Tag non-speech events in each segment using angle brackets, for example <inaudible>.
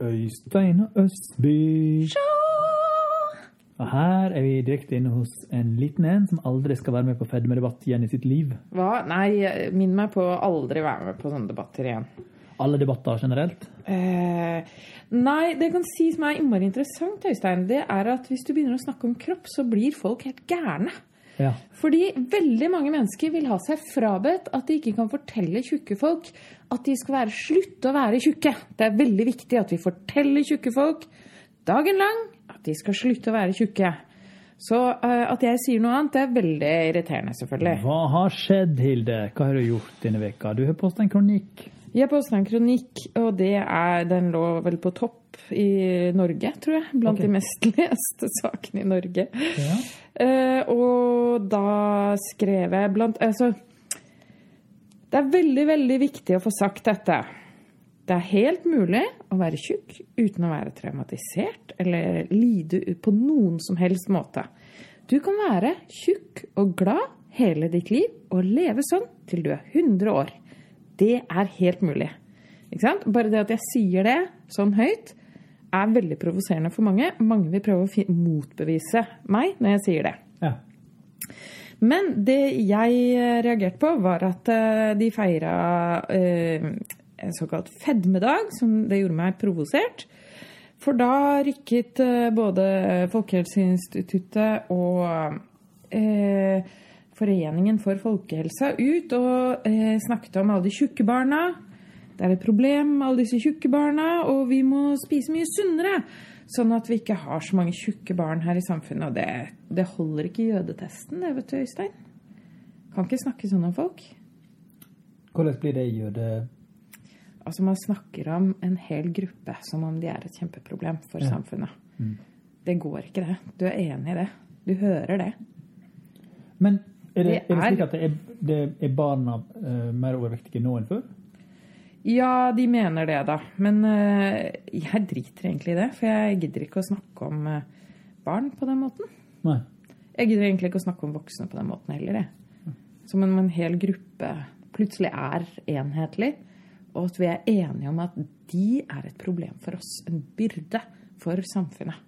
Øystein og Østby. Og her er vi direkte inne hos en liten en som aldri skal være med på fedmedebatt igjen i sitt liv. Hva? Nei, minn meg på å aldri være med på sånne debatter igjen. Alle debatter generelt. Eh, nei, det jeg kan si som er innmari interessant, Øystein, det er at hvis du begynner å snakke om kropp, så blir folk helt gærne. Ja. Fordi veldig mange mennesker vil ha seg frabedt at de ikke kan fortelle tjukke folk at de skal være slutte å være tjukke. Det er veldig viktig at vi forteller tjukke folk dagen lang at de skal slutte å være tjukke. Så uh, at jeg sier noe annet, det er veldig irriterende, selvfølgelig. Hva har skjedd, Hilde? Hva har du gjort denne veka? Du har postet en kronikk. Jeg posta en kronikk, og det er, den lå vel på topp i Norge, tror jeg. Blant okay. de mest <laughs> leste sakene i Norge. Ja. Uh, og da skrev jeg blant Altså, det er veldig, veldig viktig å få sagt dette. Det er helt mulig å være tjukk uten å være traumatisert eller lide på noen som helst måte. Du kan være tjukk og glad hele ditt liv og leve sånn til du er 100 år. Det er helt mulig. Ikke sant? Bare det at jeg sier det sånn høyt, er veldig provoserende for mange. Mange vil prøve å motbevise meg når jeg sier det. ja. Men det jeg eh, reagerte på, var at eh, de feira eh, en såkalt fedmedag, som det gjorde meg provosert. For da rykket både Folkehelseinstituttet og eh, Foreningen for folkehelsa ut og eh, snakket om alle de tjukke barna. Det er et problem med alle disse tjukke barna, og vi må spise mye sunnere. Sånn at vi ikke har så mange tjukke barn her i samfunnet. Og det, det holder ikke jødetesten, det, vet du, Øystein. Kan ikke snakke sånn om folk. Hvordan blir det jøde... Altså, man snakker om en hel gruppe som om de er et kjempeproblem for Ja. samfunnet. Det går ikke, det. Du er enig i det. Du hører det. Men er det, er det slik at det er, det er barna uh, mer overvektige nå enn før? Ja, de mener det, da. Men uh, jeg driter egentlig i det. For jeg gidder ikke å snakke om uh, barn på den måten. Nei. Jeg gidder egentlig ikke å snakke om voksne på den måten heller. Jeg. Som om en hel gruppe plutselig er enhetlig, og at vi er enige om at de er et problem for oss. En byrde for samfunnet.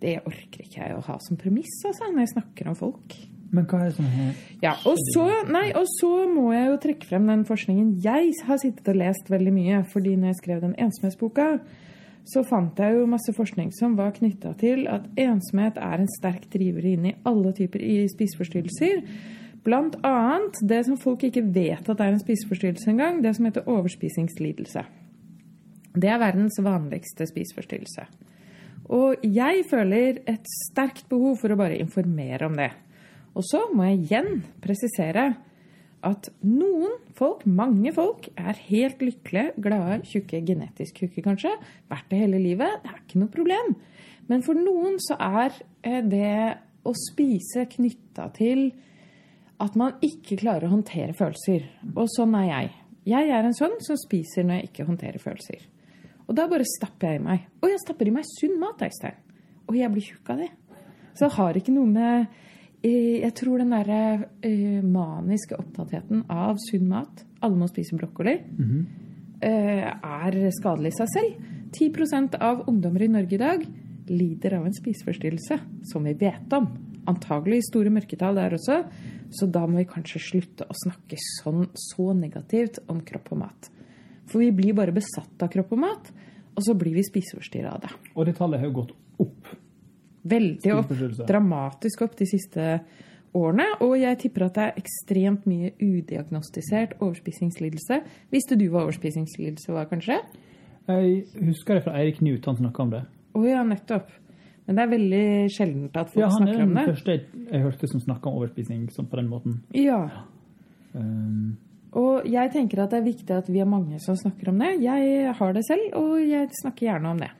Det orker ikke jeg å ha som premiss altså, når jeg snakker om folk. Men hva er det som er Ja, og så, nei, og så må jeg jo trekke frem den forskningen jeg har sittet og lest veldig mye. fordi når jeg skrev den ensomhetsboka, så fant jeg jo masse forskning som var knytta til at ensomhet er en sterk driver inn i alle typer i spiseforstyrrelser. Blant annet det som folk ikke vet at er en spiseforstyrrelse engang, det som heter overspisingslidelse. Det er verdens vanligste spiseforstyrrelse. Og jeg føler et sterkt behov for å bare informere om det. Og så må jeg igjen presisere at noen folk, mange folk, er helt lykkelige, glade, tjukke, genetisk tjukke kanskje. Vært det hele livet. Det er ikke noe problem. Men for noen så er eh, det å spise knytta til at man ikke klarer å håndtere følelser. Og sånn er jeg. Jeg er en sånn som spiser når jeg ikke håndterer følelser. Og da bare stapper jeg i meg. Og jeg stapper i meg sunn mat, Øystein. Og jeg blir tjukk av det. Så det har ikke noe med Jeg tror den derre eh, maniske opptattheten av sunn mat, alle må spise brokkoli, eh, er skadelig i seg selv. 10% av ungdommer i Norge i dag lider av en spiseforstyrrelse, som vi vet om. Antagelig store mørketall der også. Så da må vi kanskje slutte å snakke sånn, så negativt om kropp og mat. For vi blir bare besatt av kropp og mat, og så blir vi spiseforstyrra av det. Og det tallet har jo gått opp. Veldig opp. Dramatisk opp de siste årene. Og jeg tipper at det er ekstremt mye udiagnostisert overspisingslidelse. Visste du hva overspisingslidelse var, kanskje? Jeg husker det fra Eirik Knut, han snakka om det. Å ja, nettopp. Men det er veldig sjeldent at folk Ja, han er den det. første jeg, jeg hørte som snakka om overspising sånn på den måten. Ja. Um, Og jeg tenker at det er viktig at vi er mange som snakker om det. Jeg har det selv, og jeg snakker gjerne om det.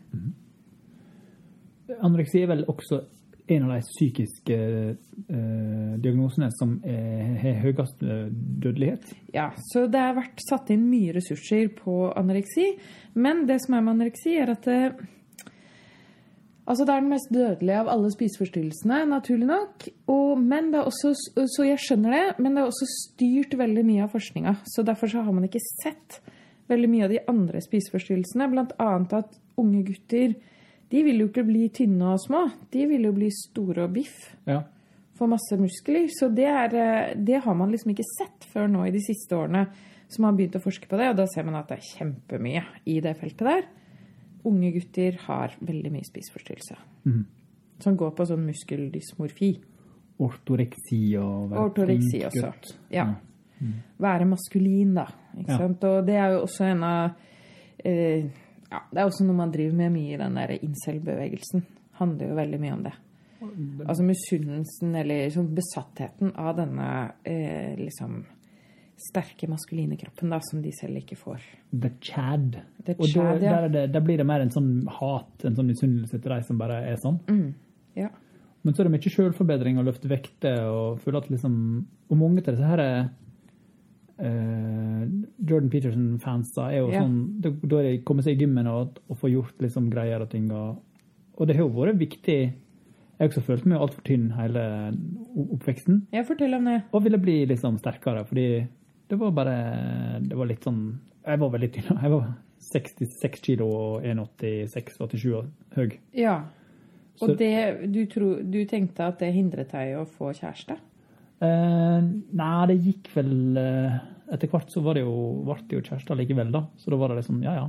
Anoreksi er vel også en av de psykiske eh, diagnosene som har høyest eh, dødelighet. Ja, Så det har vært satt inn mye ressurser på anoreksi. Men det som er med anoreksi, er at det, Altså, det er den mest dødelige av alle spiseforstyrrelsene, naturlig nok. Og, men det er også, så jeg skjønner det, men det er også styrt veldig mye av forskninga. Så derfor så har man ikke sett veldig mye av de andre spiseforstyrrelsene. Annet at unge gutter de vil jo ikke bli tynne og små. De vil jo bli store og biff. Ja. Få masse muskler. Så det, er, eh, det har man liksom ikke sett før nå i de siste årene som har begynt å forske på det. Og da ser man at det er kjempemye i det feltet der. Unge gutter har veldig mye spiseforstyrrelse. Mm. Som går på sånn muskeldysmorfi. Ortoreksi og være Ortoreksi flink også. gutt. Ja. Være maskulin, da. Ikke Ja. sant? Og det er jo også en av eh, Ja, det er også noe man driver med mye i den der incel-bevegelsen. Handler jo veldig mye om det. Altså misunnelsen, eller liksom besattheten av denne eh, liksom sterke maskuline kroppen, da, som de selv ikke får. The Chad. The og da, ja. der, er det, der blir det mer en sånn hat, en sånn misunnelse til de som bare er sånn. Ja. Men så er det mye selvforbedring og løfte vekter og føle at liksom Og mange av disse her eh, Jordan Peterson-fansa er jo Ja. sånn Da da er det komme seg i gymmen og, og få gjort liksom greier og ting. Og, og det har jo vært viktig. Jeg har også følt meg altfor tynn hele oppveksten. Jeg fortell om det. Og ville bli liksom sterkere, fordi det var bare Det var litt sånn Jeg var veldig tynn. <laughs> Jeg var 66 kilo og 1,86-87 høy. Ja. Og det, du, tro, du tenkte at det hindret deg å få kjæreste? Eh, nei, det gikk vel eh, Etter hvert så var det jo, ble det jo kjærester likevel, da. Så da var det liksom Ja, ja.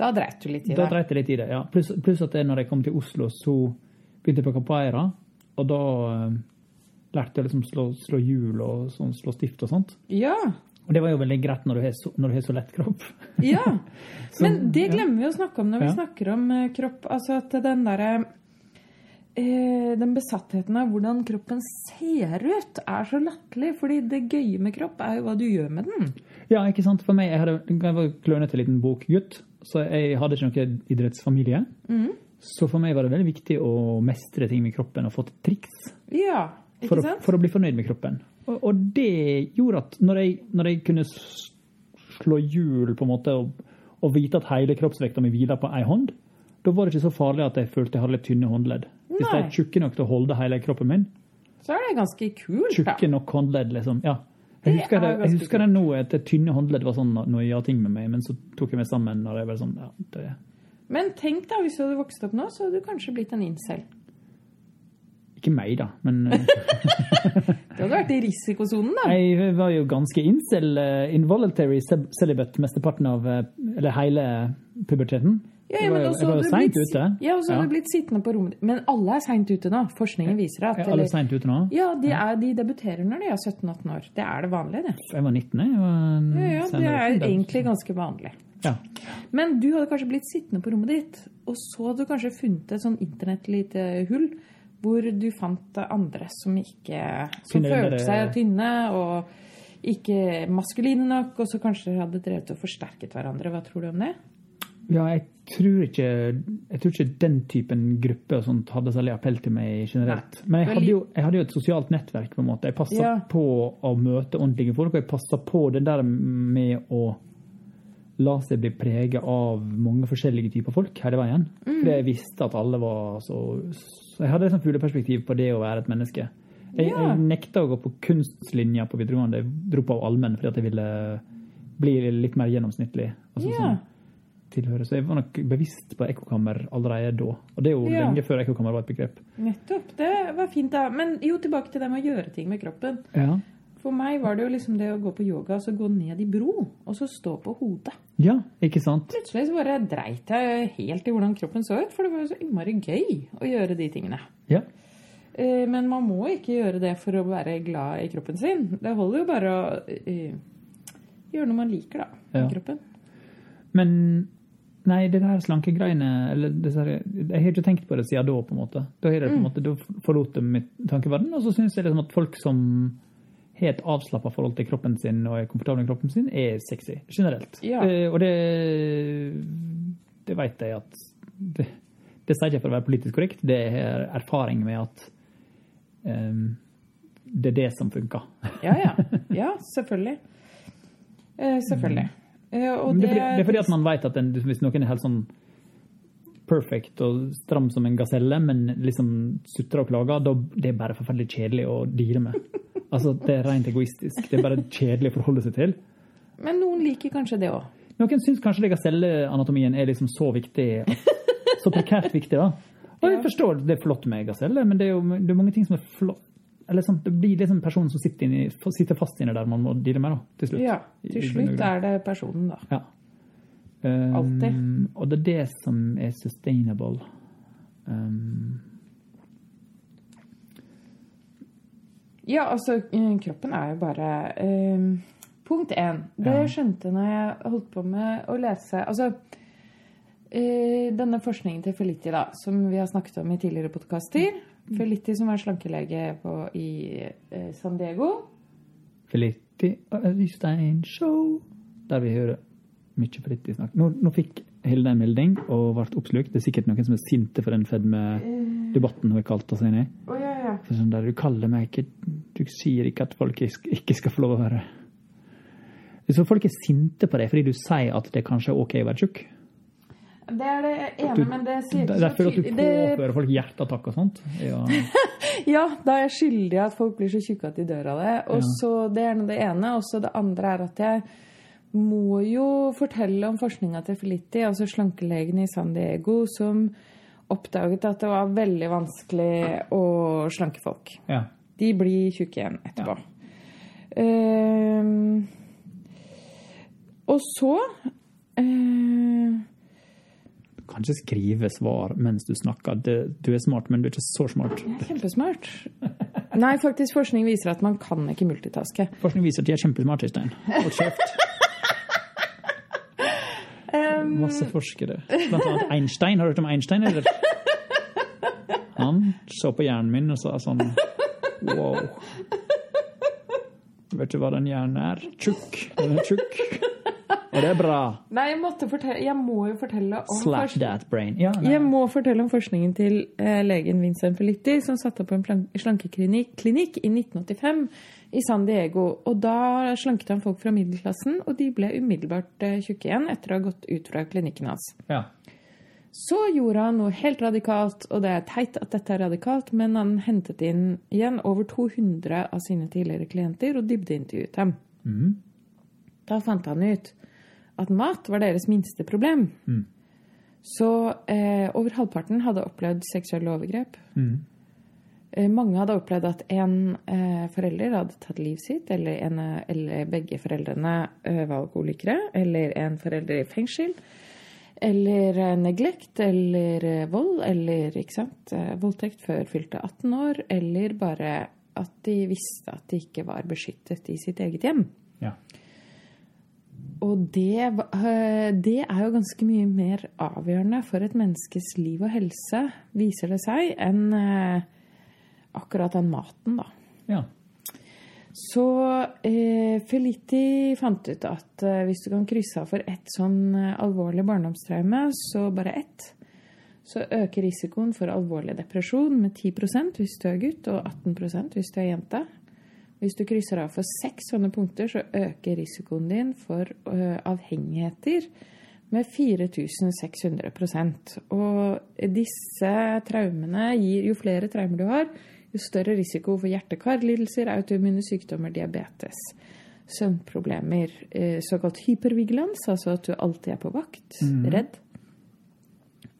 Da dreit du litt i det? Da dreit jeg litt i det. ja. Pluss plus at det, når jeg kom til Oslo, så begynte jeg på capoeira. Og da eh, lærte jeg liksom slå, slå hjul og sånn, slå stift og sånt. Ja. Og det var jo veldig greit når du har så, når du har så lett kropp. Ja. <laughs> Men det glemmer vi å snakke om når vi Ja. snakker om eh, kropp. Altså at den derre eh, Den besattheten av hvordan kroppen ser ut, er så latterlig. Fordi det gøye med kropp er jo hva du gjør med den. Ja, ikke sant? For meg, jeg, hadde, jeg var klønete liten bokgutt, så jeg hadde ikke noen idrettsfamilie. Så for meg var det veldig viktig å mestre ting med kroppen og få til triks Ja, for, ikke å, sant? for å bli fornøyd med kroppen. Og, og det gjorde at når jeg, når jeg kunne slå hjul på en måte og, og vite at hele kroppsvekta mi hviler på ei hånd, da var det ikke så farlig at jeg følte jeg hadde litt tynne håndledd. Hvis de er tjukke nok til å holde hele kroppen min, Så er det ganske kult, da. tjukke nok håndledd, liksom. Ja. Jeg husker, er det, jeg husker det nå, at det tynne håndledd var sånn noe jeg ting med meg, men så tok jeg meg sammen når jeg var sånn, ja, det Men tenk da, hvis du hadde vokst opp nå, så hadde du kanskje blitt en incel. Ikke meg, da, men Det <laughs> Du hadde vært i risikosonen, da. jeg var jo ganske incel, eh, involuntary celibate mesteparten av eh, Eller hele puberteten. Ja, ja, var men også var hadde jo du seint blitt, ute. Ja, og så hadde Ja. du blitt sittende på rommet. Men alle er seint ute nå. Forskningen viser at alle er sent ute nå? Ja, de, er, de debuterer når de er 17-18 år. Det er det vanlige, det. Jeg var 19, jeg. var Ja, ja, det er egentlig ganske vanlig. Ja. Men du hadde kanskje blitt sittende på rommet ditt, og så hadde du kanskje funnet et sånn internettlite hull hvor du fant andre som ikke Som følte seg tynne og ikke maskuline nok, og så kanskje hadde drevet og forsterket hverandre. Hva tror du om det? Ja, jeg tror ikke Jeg tror ikke den typen gruppe og sånt hadde særlig appell til meg generelt. Men jeg hadde, jo, jeg hadde jo et sosialt nettverk, på en måte. Jeg passa Ja. på å møte ordentlige folk, og jeg passa på det der med å la seg bli preget av mange forskjellige typer folk hele veien. Mm. Fordi jeg visste at alle var så Så jeg hadde et sånt fugleperspektiv på det å være et menneske. Jeg, Ja. jeg nekta å gå på kunstlinja på videregående. Jeg dro på allmenn fordi jeg ville bli litt mer gjennomsnittlig. Altså, Ja. sånn, tilhøre. Så jeg var nok bevisst på ekkokammer allerede da. Og det er jo Ja. lenge før ekkokammer var et begrep. Nettopp. Det var fint, da. Men jo, tilbake til det med å gjøre ting med kroppen. Ja, For meg var det jo liksom det å gå på yoga og så gå ned i bro, og så stå på hodet. ja ikke sant? Plutselig så bare dreit jeg helt i hvordan kroppen så ut, for det var jo så innmari gøy å gjøre de tingene. Ja. Eh, Men man må ikke gjøre det for å være glad i kroppen sin. Det holder jo bare å eh, gjøre noe man liker, da, med Ja. kroppen. Men nei, det der slankegreiene eller det der, Jeg har ikke tenkt på det siden da, på en måte. Da, har jeg på en måte, da forlot det mitt tankeverden. Og så syns jeg liksom at folk som har et avslappa forhold til kroppen sin og er komfortable med kroppen sin, er sexy. Generelt. Ja. Eh, og det Det vet jeg at det, det sier jeg ikke for å være politisk korrekt, det er erfaring med at um, det er det som funker. Ja, ja. <laughs> Ja, selvfølgelig. Eh, selvfølgelig. Eh, og Det er, fordi, det er fordi at man vet at en, hvis noen er helt sånn perfect og stram som en gaselle, men liksom sutrer og klager, da det er bare forferdelig kjedelig å deale med. Altså, Det er rent egoistisk. Det er bare kjedelig å forholde seg til. Men noen liker kanskje det òg. Noen syns kanskje gaselleanatomien er liksom så viktig, at, så prekært viktig, da. Og jeg forstår det er flott med gaselle, men det er jo det er mange ting som er flott. Eller sånn, det blir liksom personen som sitter, inni, sitter fast inni der man må deale med, da, til slutt. Ja, til slutt er det personen, da. Ja. Um, Alltid. Og det er det som er sustainable. Um, Ja, altså, eh, kroppen er jo bare um, Punkt én. Det jeg skjønte når jeg holdt på med å lese Altså, uh, denne forskningen til Felitti, da, som vi har snakket om i tidligere podkaster Felitti som er slankelege på, i eh, San Diego. Felitti og Øystein Show, der vi hører mye Felitti snakke. Nå, nå fikk Hilde en melding og ble oppslukt. Det er sikkert noen som er sinte for den fedmedebatten hun har kalt oss inn i. Å ja, ja. For sånn der, du kaller meg ikke Du sier ikke at folk ikke skal få lov å være Så folk er sinte på deg fordi du sier at det kanskje er OK å være tjukk? Det er det ene, Du- men det sier ikke er Derfor at du påfører det- folk hjerteattakk og sånt? Ja. <laughs> Ja, da er jeg skyldig at folk blir så tjukke at de dør av det. Og Ja. så, Det er det ene. Og så det andre er at jeg må jo fortelle om forskninga til Felitti, altså slankelegen i San Diego, som oppdaget at det var veldig vanskelig å slanke folk. ja. De blir tjukke igjen etterpå. Ehm, og så eh, Kan ikke skrive svar mens du snakker. Du er smart, men du er ikke så smart. Jeg er Kjempesmart. Nei, faktisk forskning viser at man kan ikke multitaske. Forskning viser at de er kjempesmarte, Stein. Hold kjeft. Masse forskere. Blant annet Einstein. Har du hørt om Einstein, eller? Han så på hjernen min og sa sånn Wow. Vet du hva den hjernen er? Tjukk. Den er tjukk. Og det er bra. Nei, jeg, fortelle, jeg må jo fortelle om Slap that brain. Ja. Jeg må fortelle om forskningen til eh, legen Vincent Felitti, som satte opp en slankeklinikk i 1985 i San Diego. Og da slanket han folk fra middelklassen, og de ble umiddelbart eh, tjukke igjen etter å ha gått ut fra klinikken hans. ja. Så gjorde han noe helt radikalt, og det er teit at dette er radikalt, men han hentet inn igjen over 200 av sine tidligere klienter og dybdeintervjuet dem. Mm. Da fant han ut at mat var deres minste problem. Mm. Så eh, over halvparten hadde opplevd seksuelle overgrep. Mm. Eh, mange hadde opplevd at en eh, forelder hadde tatt livet sitt, eller, en, eller begge foreldrene eh, var alkoholikere, eller en forelder i fengsel, eller eh, neglekt, eller vold, eller ikke sant, voldtekt før fylte 18 år, eller bare at de visste at de ikke var beskyttet i sitt eget hjem. ja. Og det, øh, det er jo ganske mye mer avgjørende for et menneskes liv og helse, viser det seg, enn øh, akkurat den maten, da. ja. Så eh, Felitti fant ut at eh, hvis du kan krysse av for ett sånn eh, alvorlig barndomstraume, så bare ett, så øker risikoen for alvorlig depresjon med 10% hvis du er gutt, og 18% hvis du er jente. Hvis du krysser av for seks sånne punkter, så øker risikoen din for eh, avhengigheter med 4600 Og disse traumene gir Jo flere traumer du har, jo større risiko for hjerte-karlidelser, autoimmune sykdommer, diabetes, søvnproblemer, eh, såkalt hypervigilans, altså at du alltid er på vakt, redd.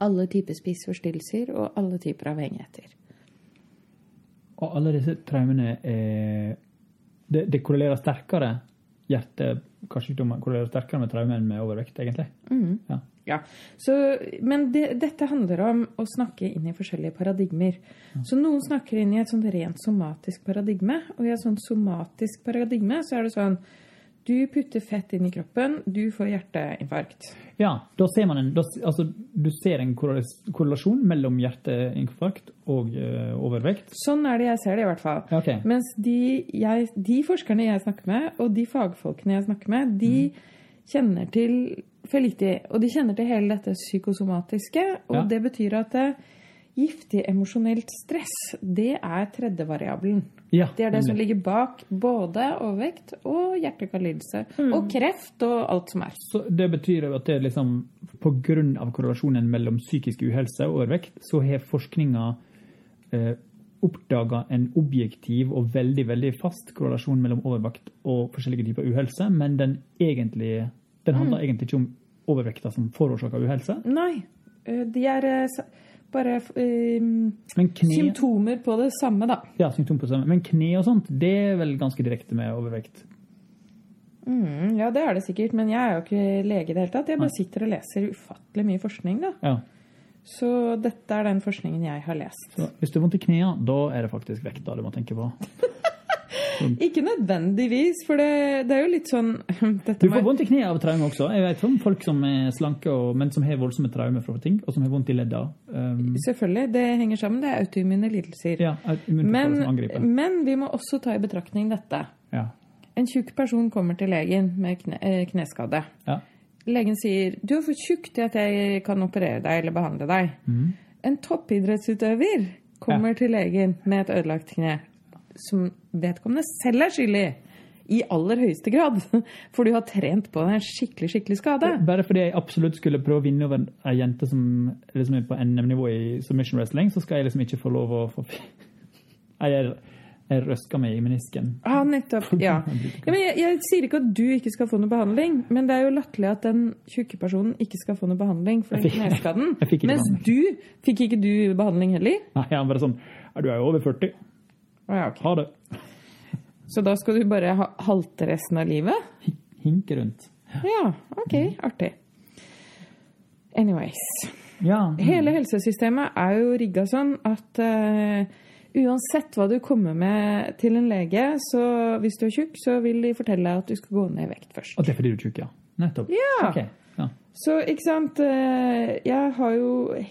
Alle typer spiseforstyrrelser og alle typer avhengigheter. Og alle disse traumene er Det, det korrelerer sterkere Hjerte-karsykdommer korrelerer sterkere med traume enn med overvekt, egentlig. Ja. Ja, så, Men det, dette handler om å snakke inn i forskjellige paradigmer. Så noen snakker inn i et sånt rent somatisk paradigme. Og i et sånt somatisk paradigme så er det sånn Du putter fett inn i kroppen, du får hjerteinfarkt. Ja, da ser man en, da, altså, du ser en korrelasjon mellom hjerteinfarkt og uh, overvekt. Sånn er det jeg ser det, i hvert fall. Okay. Mens de, jeg, de forskerne jeg snakker med, og de fagfolkene jeg snakker med, de kjenner til Felitti, og de kjenner til hele dette psykosomatiske. Og Ja. det betyr at eh, giftig emosjonelt stress, det er tredje variabelen. Ja, Det er det som ligger bak både overvekt og hjertekarlidelse mm. Og kreft og alt som er. Så det betyr at det liksom av korrelasjonen mellom psykisk uhelse og overvekt, så har forskninga eh, oppdaga en objektiv og veldig veldig fast korrelasjon mellom overvekt og forskjellige typer uhelse, men den egentlig, Den handler egentlig ikke om overvekta som forårsaker uhelse. Nei. eh, De er eh, bare eh, kne, symptomer på det samme, da. ja, symptomer på det samme. Men kne og sånt, det er vel ganske direkte med overvekt. Mm, ja, det er det sikkert, men jeg er jo ikke lege i det hele tatt. Jeg bare sitter og leser ufattelig mye forskning, da. Ja. Så dette er den forskningen jeg har lest. Så hvis du har vondt i knærne, da er det faktisk vekta du må tenke på. <laughs> <laughs> Ikke nødvendigvis, for det, det er jo litt sånn <laughs> Du får vondt i kneet av traume også. Jeg vet om folk som er slanke, og, men som har voldsomme traumer fra ting, og som har vondt i ledda. Um, Selvfølgelig, det henger sammen. Det er autoimmune lidelser. ja, Men, men vi må også ta i betraktning dette. Ja. En tjukk person kommer til legen med kne, eh, kneskade. Ja. Legen sier 'du er for tjukk til at jeg kan operere deg eller behandle deg'. Mm. En toppidrettsutøver kommer til legen med et ødelagt kne, som vedkommende selv er skyldig i. Aller høyeste grad. <laughs> For du har trent på deg en skikkelig, skikkelig skade. Bare fordi jeg absolutt skulle prøve å vinne over ei jente som liksom er på NM-nivå i submission wrestling, så skal jeg liksom ikke få lov å få <laughs> Jeg, jeg røska meg i menisken. Ja, nettopp. Ja. ja men jeg, jeg sier ikke at du ikke skal få noe behandling, men det er jo latterlig at den tjukke personen ikke skal få noe behandling for den kneskaden. <laughs> Mens behandling. du fikk ikke du behandling heller. Nei, han bare sånn Du er jo over 40. Ja, okay. Ha det. Så da skal du bare ha, halte resten av livet? Hi- Hinke rundt. Ja, ok. Artig. Anyways. Ja. Hele helsesystemet er jo rigga sånn at uh, uansett hva du kommer med til en lege, så hvis du er tjukk, så vil de fortelle deg at du skal gå ned i vekt først. Og det er fordi du er tjukk, ja. Nettopp. Ja. Okay. ja. Så ikke sant eh, Jeg har jo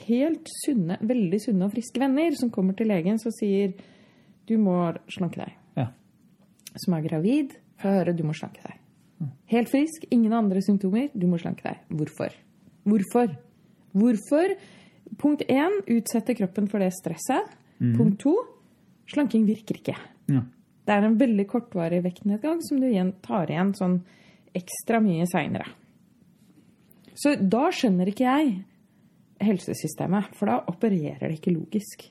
helt sunne, veldig sunne og friske venner som kommer til legen som sier du må slanke deg. ja. Som er gravid, får høre du må slanke deg. Helt frisk, ingen andre symptomer, du må slanke deg. Hvorfor? Hvorfor? Hvorfor? Punkt én utsette kroppen for det stresset. Punkt to slanking virker ikke. ja. Det er en veldig kortvarig vektnedgang som du igjen tar igjen sånn ekstra mye seinere. Så da skjønner ikke jeg helsesystemet, for da opererer det ikke logisk.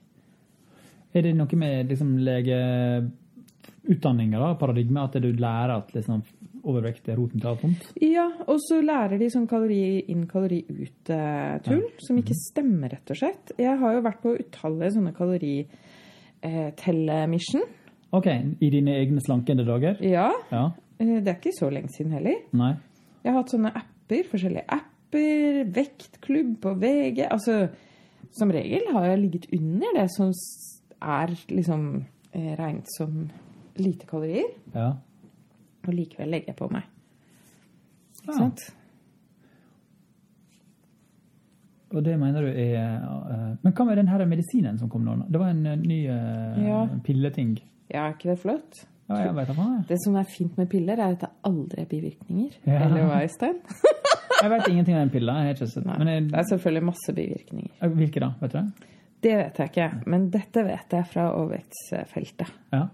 Er det noe med liksom, legeutdanninger, da, paradigmet, at du lærer at liksom, overvekt er roten til alt vondt? Ja, og så lærer de sånn kalori inn, kalori ut-tull, som ikke stemmer, rett og slett. Jeg har jo vært på utallige sånne kaloritellemission. OK, i dine egne slankende dager? Ja, Ja? eh, det er ikke så lenge siden heller. Nei? Jeg har hatt sånne apper, forskjellige apper, vektklubb på VG. Altså, som regel har jeg ligget under det som er liksom eh, regnet som lite kalorier, Ja. og likevel legger jeg på meg. Ikke Ja. sant? Og det mener du er uh, Men hva med den her medisinen som kom nå? Det var en uh, ny uh, Ja. pilleting. Ja, er ikke det flott? Ja, jeg vet da faen. Det som er fint med piller, er at det aldri er bivirkninger. Ja. Eller hva, Øystein? Jeg vet ingenting om den pilla. Men jeg, det er selvfølgelig masse bivirkninger. hvilke da? Vet du det? Det vet jeg ikke, men dette vet jeg fra overvektsfeltet. Ja.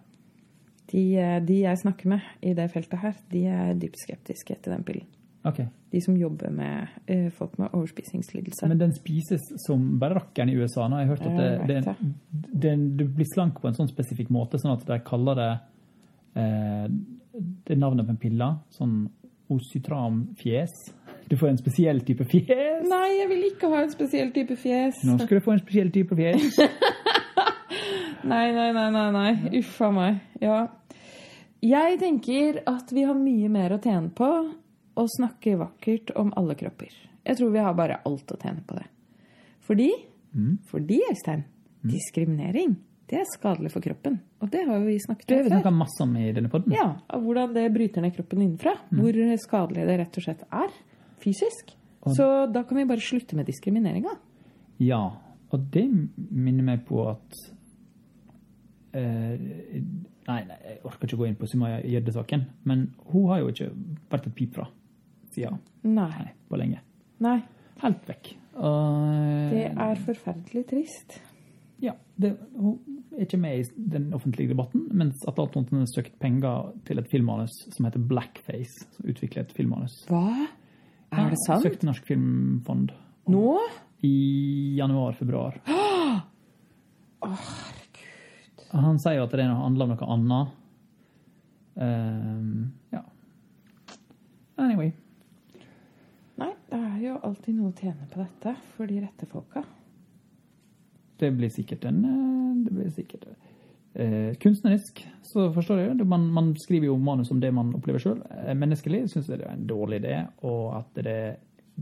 De, eh, de jeg snakker med i det feltet her, de er dypt skeptiske til den pillen. Okay. De som jobber med uh, folk med overspisingslidelse. Men den spises som bare rakkeren i USA. Nå Jeg har hørt at det, det, det, det, du blir slank på en sånn spesifikk måte, sånn at de kaller det eh, Det navnet på en pille. Sånn osytramfjes. Du får en spesiell type fjes. Nei, jeg vil ikke ha en spesiell type fjes. Nå skal du få en spesiell type fjes. <laughs> Nei, nei, nei, nei, nei. Uff a meg. Ja. Jeg tenker at vi har mye mer å tjene på å snakke vakkert om alle kropper. Jeg tror vi har bare alt å tjene på det. Fordi, fordi Øystein, diskriminering, det er skadelig for kroppen. Og det har vi snakket Det har om vi før. snakka masse om i denne podden. Ja, hvordan det bryter ned kroppen innenfra. Hvor skadelig det rett og slett er fysisk. Så da kan vi bare slutte med diskrimineringa. Ja, og det minner meg på at eh, Nei, nei, jeg orker ikke gå inn på Sumaya Gjedde-saken, men hun har jo ikke vært et pip fra sida Nei. nei, på lenge. Nei. Helt vekk. Og, Det er forferdelig trist. Ja, det, hun er ikke med i den offentlige debatten, mens Atle Antonsen har søkt penger til et filmmanus som heter Blackface, som utvikler et filmmanus. Hva? Er det sant? Søkte Norsk Filmfond Nå? i januar-februar. Herregud. Han sier jo at det handler om noe annet. Um, ja. Anyway. Det er jo alltid noe å tjene på dette for de rette folka. Det blir sikkert en eh, Det blir sikkert eh, Kunstnerisk så forstår jeg det. Man, man skriver jo manus om det man opplever sjøl. Menneskelig syns jeg det er en dårlig idé, og at det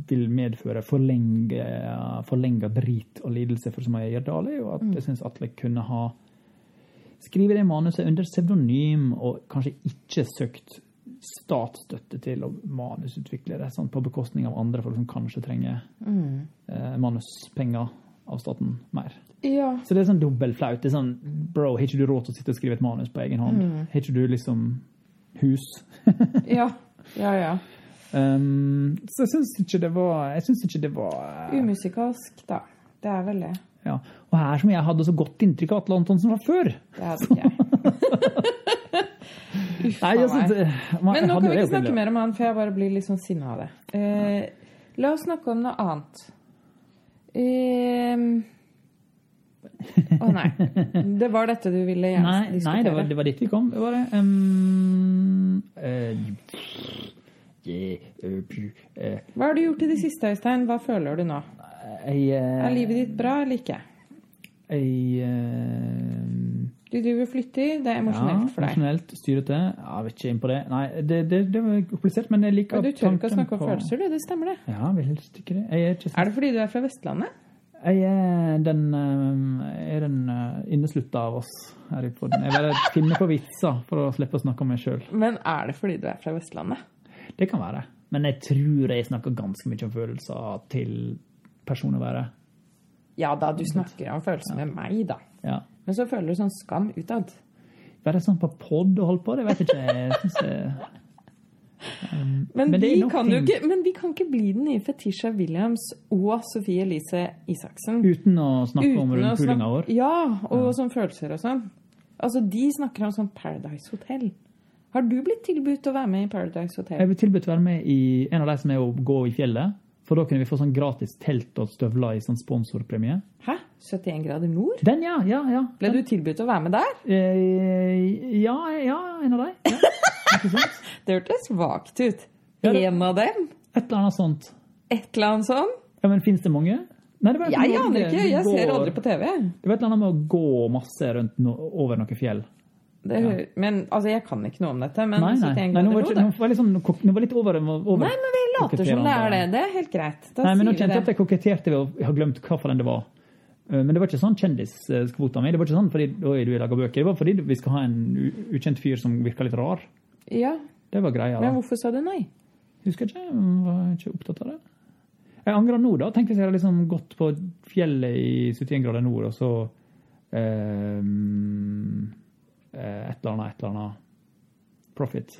vil medføre forlenga drit og lidelse for Sumaya dårlig, og at jeg syns Atle kunne ha skrevet det manuset under pseudonym, og kanskje ikke søkt statsstøtte til å manusutvikle det sånn, på bekostning av andre folk som kanskje trenger eh, manuspenger av staten mer. Ja. Så det er sånn dobbeltflaut. Det er sånn, bro, har ikke du råd til å sitte og skrive et manus på egen hånd? Har ikke du liksom hus? <laughs> Ja. Ja, ja. Um, så jeg syns ikke det var Jeg syns ikke det var Umusikalsk, da. Det er vel det. ja. Og her som jeg hadde så godt inntrykk av Atle Antonsen fra før. Det hadde ikke jeg. <laughs> Uff a meg. Men nå kan vi ikke snakke mer om han, for jeg bare blir litt sånn sinna av det. Eh, la oss snakke om noe annet. Ehm. Å nei. Det var dette du ville gjerne Nei, diskutere. nei det, var, det var dit vi kom. Det var det. Um, uh, Hva har du gjort i det siste, Øystein? Hva føler du nå? jeg, uh, Er livet ditt bra eller ikke? jeg, uh, Du driver og flytter, det er emosjonelt for deg. Emosjonelt, styrete. Ja, Jeg vet ikke inn på det. Nei, det, det, det var komplisert, men jeg liker Men du tør ikke å snakke om på- følelser, du. Det stemmer, det. Ja, vel, ikke det. Jeg er ikke Er det fordi du er fra Vestlandet? Jeg er den, eh, er den eh, inneslutta av oss her i podden. Jeg bare finner på vitser for å slippe å snakke om meg sjøl. Men er det fordi du er fra Vestlandet? Det kan være. Men jeg tror jeg snakker ganske mye om følelser til personer å være. Ja da, du snakker om følelser med meg, da. Ja. Men så føler du sånn skam utad. Være sånn på pod og holde på, det vet jeg ikke. Jeg synes det, Men, Men er vi kan ting. ikke, men vi kan ikke bli den nye Fetisha Williams og Sofie Elise Isaksen. uten å snakke om Uten om rundpulinga vår. Ja, og sånn følelser og sånn. Altså, de snakker om sånn Paradise Hotel. Har du blitt tilbudt å være med i Paradise Hotel? Jeg ble tilbudt å være med i en av de som er å gå i fjellet. For da kunne vi få sånn gratis telt og støvler i sånn sponsorpremie. Hæ? 71 grader nord? Den, ja! ja, ja. Ble du tilbudt å være med der? Eh, ja, ja, en av de. Ja. <laughs> Det hørtes vagt ut. En av dem? Et eller annet sånt. Et eller annet sånt? Ja, men Fins det mange? Nei, det var Jeg aner ikke, jeg jeg ser aldri på TV. Det var et eller annet med å gå masse rundt no, over noen fjell. Det, ja. Men altså, jeg kan ikke noe om dette. Men Nei, nei. 71 nei nå, var ikke, nå var sånn, nå var litt over, over Nei, men vi later som det er det. Det er helt greit. Da Nei, men nå kjente jeg at jeg koketterte ved å ha glemt hvilken det var. Eh, Men det var ikke sånn kjendiskvota mi. Det var ikke sånn fordi oi, du lager bøker. Det var fordi vi skal ha en ukjent fyr som virker litt rar. Ja, Det var greia. Men hvorfor sa du nei? Husker ikke. Var ikke opptatt av det. Jeg angrer nå, da. Tenk hvis jeg hadde liksom gått på fjellet i 71 grader nord, og så eh, eh, et eller annet, et eller annet profit.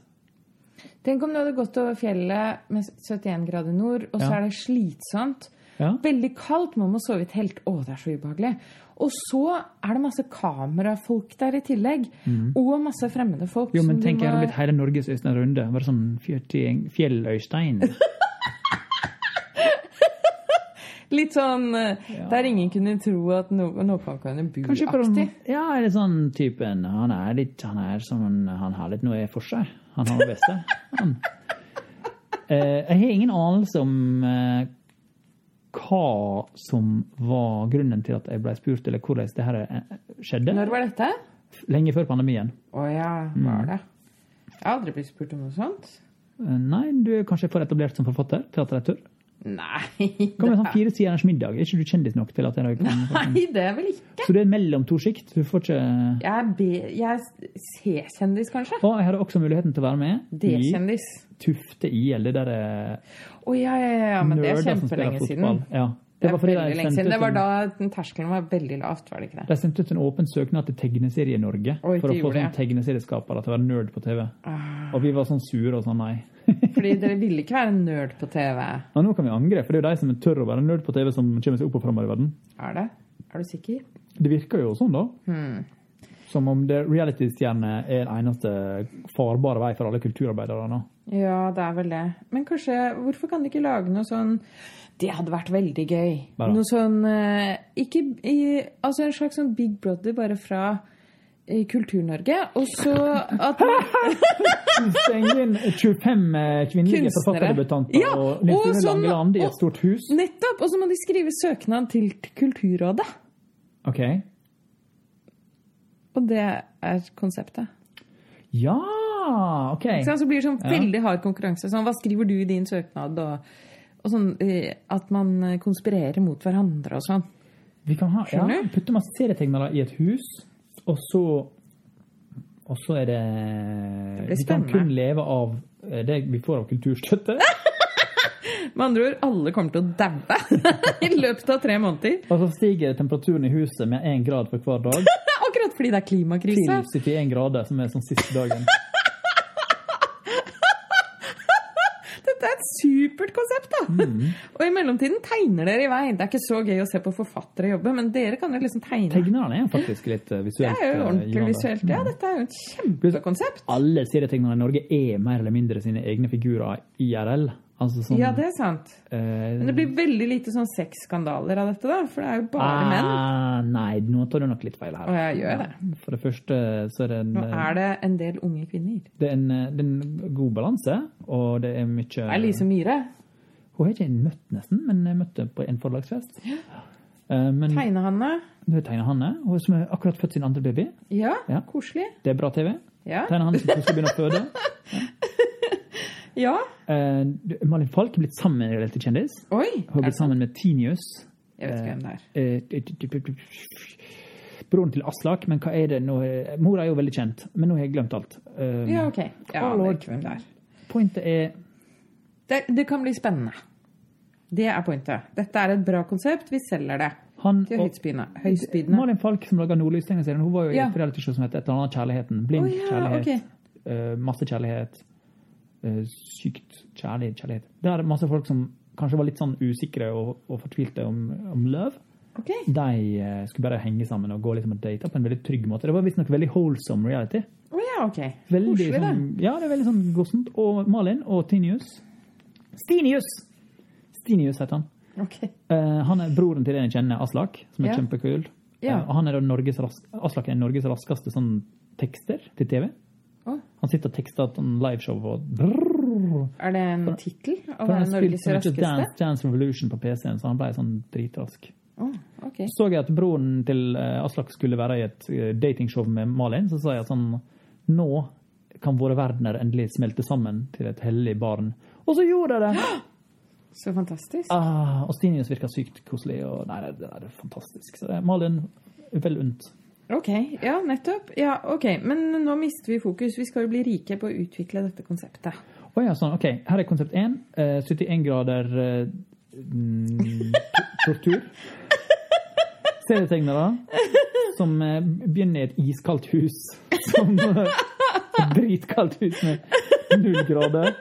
Tenk om du hadde gått over fjellet med 71 grader nord, og så Ja. er det slitsomt. Ja. Veldig kaldt, man må sove i telt. Å, det er så ubehagelig. Og så er det masse kamerafolk der i tillegg. Og masse fremmede folk. Jo, men tenk, jeg må- blitt hele Norges Øystein Runde. Bare sånn fjelløystein. <laughs> Litt sånn ja. der ingen kunne tro at no, noen kan bo Kanskje på aktig. Ja, er det sånn typen Han er litt Han er som han, Han har litt noe for seg. Han har det beste. Han. <laughs> Eh, jeg har ingen anelse om eh, hva som var grunnen til at jeg ble spurt, eller hvordan det her eh, skjedde. Når var dette? Lenge før pandemien. Å ja, Mm. var det. Jeg har aldri blitt spurt om noe sånt. Eh, nei, du er kanskje for etablert som forfatter? Teaterredaktør? Nei. det Kommer sånn fire siders middag? Er ikke du kjendis nok til at jeg kan Nei, det er vel ikke. Så du er mellom to sjikt? Du får ikke Jeg er, jeg er C-kjendis, kanskje. Og jeg hadde også muligheten til å være med i D-kjendis. Tufte IL. Det derre Å oh, ja, ja, ja, men det er kjempelenge siden. Ja. Det var, veldig lenge siden. Det var da terskelen var veldig lavt, var det ikke det? De sendte ut en åpen søknad til Tegneserie-Norge for å få sånn det. tegneserieskapere til å være nerd på TV. Ah, Og vi var sånn sure og sånn nei. <laughs> Fordi dere ville ikke være nerd på TV. Ja, nå kan vi angre, for det er jo de som tør å være nerd på TV, som kommer seg opp og framover i verden. Er det? Er du sikker? Det virker jo sånn, da. Hmm. Som om reality-stjerne er den eneste farbare vei for alle kulturarbeidere nå. Ja, det er vel det. Men kanskje, hvorfor kan de ikke lage noe sånn Det hadde vært veldig gøy. Bare. Noe sånn eh, Ikke i Altså en slags sånn Big Brother, bare fra i Kultur-Norge. Og så at Stenge inn 25 eh, kvinnelige forfatterdebutanter Ja, og Nils Rune sånn- Langeland i et stort hus. Nettopp! Og så må de skrive søknad til Kulturrådet. OK. Og det er konseptet. Ja, OK. Så blir det sånn veldig hard konkurranse. Sånn, hva skriver du i din søknad? Og, og sånn eh, at man eh, konspirerer mot hverandre og sånn. Vi kan ha, ja, putte masse serietegnere i et hus, og så og så er det, blir Vi kan kun leve av eh, det vi får av kulturstøtte. <laughs> Med andre ord, alle kommer til å daue <laughs> i løpet av tre måneder. Og så stiger temperaturen i huset med én grad for hver dag <laughs> Akkurat fordi det er klimakrise. til 71 grader, som er sånn siste dagen. Dette er et supert konsept, da! Mm. Og i mellomtiden tegner dere i vei. Det er ikke så gøy å se på forfattere jobbe, men dere kan jo liksom tegne. Tegnerne er faktisk litt visuelt. Det er jo eh, ordentlig visuelt. Ja, dette er jo et kjempekonsept. Alle serietegnere i Norge er mer eller mindre sine egne figurer IRL. Altså sånn Ja, det er sant. Uh, Men det blir veldig lite sånn sexskandaler av dette, da. For det er jo bare menn. ah, Nei, nå tar du nok litt feil her. Og jeg gjør det. For det første så er det en, Nå er det en del unge kvinner. det er en, eh, det er en god balanse, og det er mye Det er Lise Myhre. Hun har ikke møtt nesten, men jeg møtte på en forlagsfest. Ja. Men Tegne-Hanne. du Hanne, hun som har akkurat født sin andre baby. Ja, Ja. koselig. Det er bra TV. Ja. Tegner Hanne som skal begynne å føde. ja. <laughs> Eh, Uh, Malin Falk er blitt sammen med en reelt kjendis. Oi! Hun har blitt sammen med Tinius. Jeg vet ikke hvem det er. Eh, Broren til Aslak, men hva er det nå? Mora er jo veldig kjent, men nå har jeg glemt alt. Um, Ja, OK. Ja, jeg vet ikke hvem det er. Pointet er Det, det kan bli spennende. Det er pointet. Dette er et bra konsept. Vi selger det han til høyspydende. Malin Falk som lager Nordlys-tegneserien, hun var jo i Ja. et realityshow som het et eller annet Kjærligheten. Blind oh, ja, kjærlighet. Okay. Uh, masse kjærlighet. Eh, sykt kjærlig kjærlighet. Det er masse folk som kanskje var litt sånn usikre og, og fortvilte om, om love. Okay. De eh, skulle bare henge sammen og gå liksom og date på en veldig trygg måte. Det var visstnok veldig wholesome reality. Oh, ja, ok. Veldig det. sånn, ja, det er veldig sånn gossent. Og Malin og Tinius Stinius! Stinius heter han. Okay. Uh, han er broren til en jeg kjenner, Aslak, som er Ja. kjempekul. Ja. Uh, han er Norges Aslak er Norges raskeste sånn tekster til TV. Han sitter og tekster et liveshow og er det en tittel? Å være Norges raskeste? Dance, Dance Revolution på PC-en, så han ble sånn dritrask. Oh, okay. Så jeg at broren til eh, Aslak skulle være i et eh, datingshow med Malin, så sa jeg at sånn Nå kan våre verdener endelig smelte sammen til et hellig barn. Og så gjorde jeg det! <gasps> Så fantastisk. Ah, og Stinius virka sykt koselig. og nei, det, det er fantastisk. Så det er Malin vel unt. Ok, ja, nettopp. Ja, ok. Men nå mister vi fokus. Vi skal jo bli rike på å utvikle dette konseptet. Å ja, sånn, ok. Her er konsept 1. Eh, 71 grader eh, mm, to- tortur. Serietegnere som eh, begynner i et iskaldt hus. Som eh, et dritkaldt hus med null grader.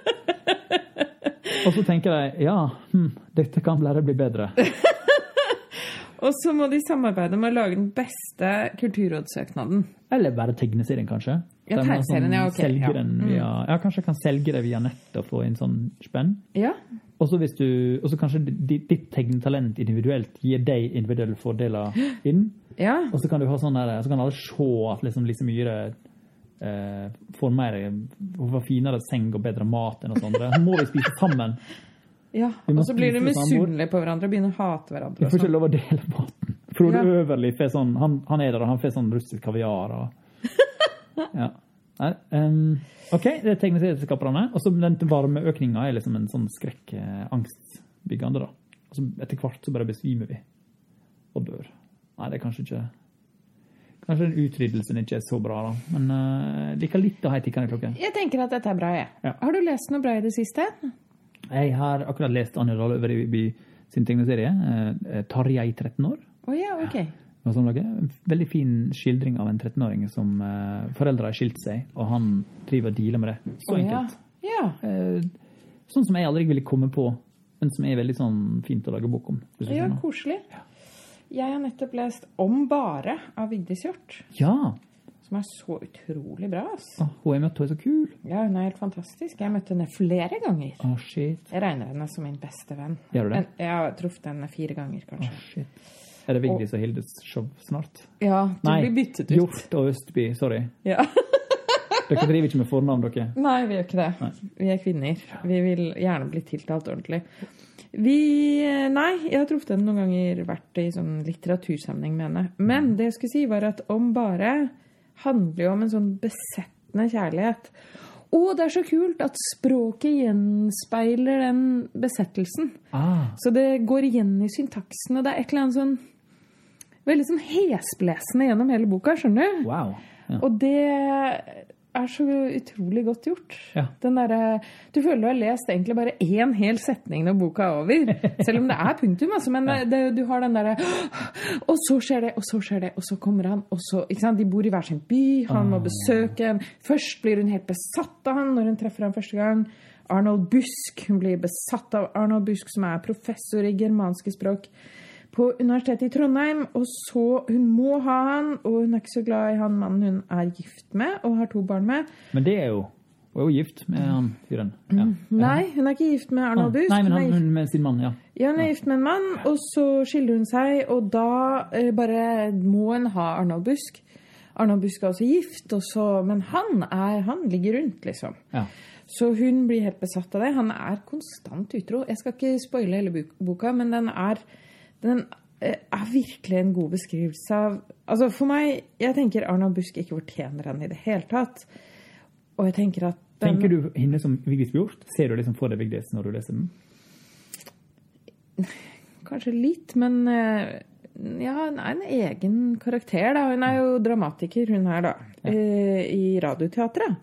Og så tenker de ja, hm, dette kan bare bli bedre. Og så må de samarbeide med å lage den beste kulturrådssøknaden. Eller bare tegneserien, kanskje. Ja, tegneserien, ja, ok, selger ja. Mm. Den via, ja, kanskje jeg kan selge det via nett og få inn sånn spenn. Ja. Og så og kanskje ditt, ditt tegnetalent individuelt gir deg individuelle fordeler inn. Ja. Og så kan du ha sånn der, så kan alle se at liksom Lise Myhre eh, får mer Hun får finere seng og bedre mat enn oss andre. Så må vi spise sammen. Ja. Og så blir de misunnelige på hverandre og begynner å hate hverandre. Vi får ikke sånn. lov å dele maten. Frode Ja. Øverli får sånn, han, han er der, og han får sånn russisk kaviar. Og, <laughs> ja. Ehm, OK, det er tegneserieskaperne. Og så den varmeøkninga er liksom en sånn skrekk, eh, angstbyggende, da. Og så etter hvert så bare besvimer vi og dør. Nei, det er kanskje ikke Kanskje den utryddelsen ikke er så bra, da. Men uh, liker litt å ha ei tikkende klokke. Jeg tenker at dette er bra, jeg. Ja. Har du lest noe bra i det siste? Jeg har akkurat lest Anja Dahl Øverby sin tegneserie, uh, 'Tarjei 13 år'. Oh, ja, ok. Ja. En veldig fin skildring av en 13-åring som uh, foreldre har skilt seg, og han driver og dealer med det. Så oh, enkelt. Ja. Eh, sånn som jeg aldri ville komme på, men som er veldig sånn fint å lage bok om. ja, koselig. Jeg har nettopp lest 'Om bare' av Vigdis Hjorth, Ja! Som er så utrolig bra. ass. Ah, hun jeg møtte, hun er så kul. Ja, hun er helt fantastisk. Jeg møtte henne flere ganger. Ah, shit. Jeg regner henne som min beste venn. Gjør du det? Men jeg har truffet henne fire ganger, kanskje. kanskje. shit. Er det Vigdis og Hildes show snart? Ja, du Nei, blir byttet ut. Hjort og Østby. Sorry. Ja. <laughs> Dere driver ikke med fornavn, dere. Nei, vi gjør ikke det. Nei. Vi er kvinner. Vi vil gjerne bli tiltalt ordentlig. Vi Nei, jeg har truffet henne noen ganger, vært i sånn litteratursammenheng med henne. Men det jeg skulle si, var at Om bare handler jo om en sånn besettende kjærlighet. Og det er så kult at språket gjenspeiler den besettelsen. Ah, Så det går igjen i syntaksen, og det er et eller annet sånn Veldig sånn hesblesende gjennom hele boka, skjønner du? wow. Ja. Og det er så utrolig godt gjort. Ja. Den derre Du føler du har lest egentlig bare én hel setning når boka er over. <laughs> Selv om det er punktum, altså. Men det, du har den derre Og så skjer det, og så skjer det, og så kommer han, og så? De bor i hver sin by, han må besøke en Først blir hun helt besatt av han når hun treffer ham første gang. Arnold Busk. Hun blir besatt av Arnold Busk, som er professor i germanske språk på Universitetet i Trondheim. Og så Hun må ha han, og hun er ikke så glad i han mannen hun er gift med og har to barn med. Men det er jo Hun er jo gift med han fyren. Ja. Nei, hun er ikke gift med Ah, Arnold Busk. Nei, men han, er hun med sin mann, ja. ja, hun er gift med en mann, og så skiller hun seg, og da eh, bare må hun ha Arnold Busk. Arnold Busk er også gift, og så, men han, er, han ligger rundt, liksom. ja. Så hun blir helt besatt av det. Han er konstant utro. Jeg skal ikke spoile hele boka, men den er, den eh, er virkelig en god beskrivelse av Altså For meg Jeg tenker Arna Busk ikke fortjener henne i det hele tatt. Og jeg tenker at den, Tenker du henne som Vigdis Hjort? Ser du liksom for deg Vigdis når du leser den? <laughs> Kanskje litt, men eh, ja, hun er en egen karakter, da. Hun er jo dramatiker, hun her, da. Ja. I Radioteatret.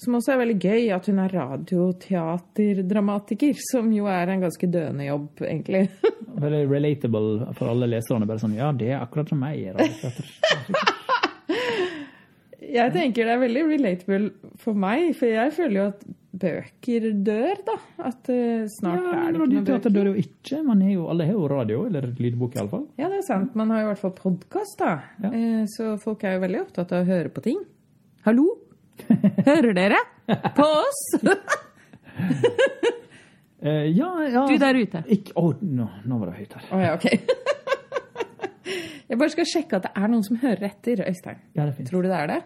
Som også er veldig gøy, at hun er radioteaterdramatiker. Som jo er en ganske døende jobb, egentlig. <laughs> Veldig relatable for alle leserne. Bare sånn Ja, det er akkurat som meg. <laughs> Jeg tenker det er veldig relatable for meg, for jeg føler jo at bøker dør, da. At eh, snart Ja, er det ikke noen radioteater bøker. dør jo ikke. Man har jo, alle har jo radio, eller lydbok iallfall. Ja, det er sant. Man har jo i hvert fall podkast, da. Ja. Eh, Så folk er jo veldig opptatt av å høre på ting. Hallo? <laughs> Hører dere på oss? <laughs> Eh, ja, ja Du der ute. Ikke, å, nå, nå var det høyt her. Oh, ja, ok. <laughs> Jeg bare skal sjekke at det er noen som hører etter, Øystein. Ja, det er fint. Tror du det er det?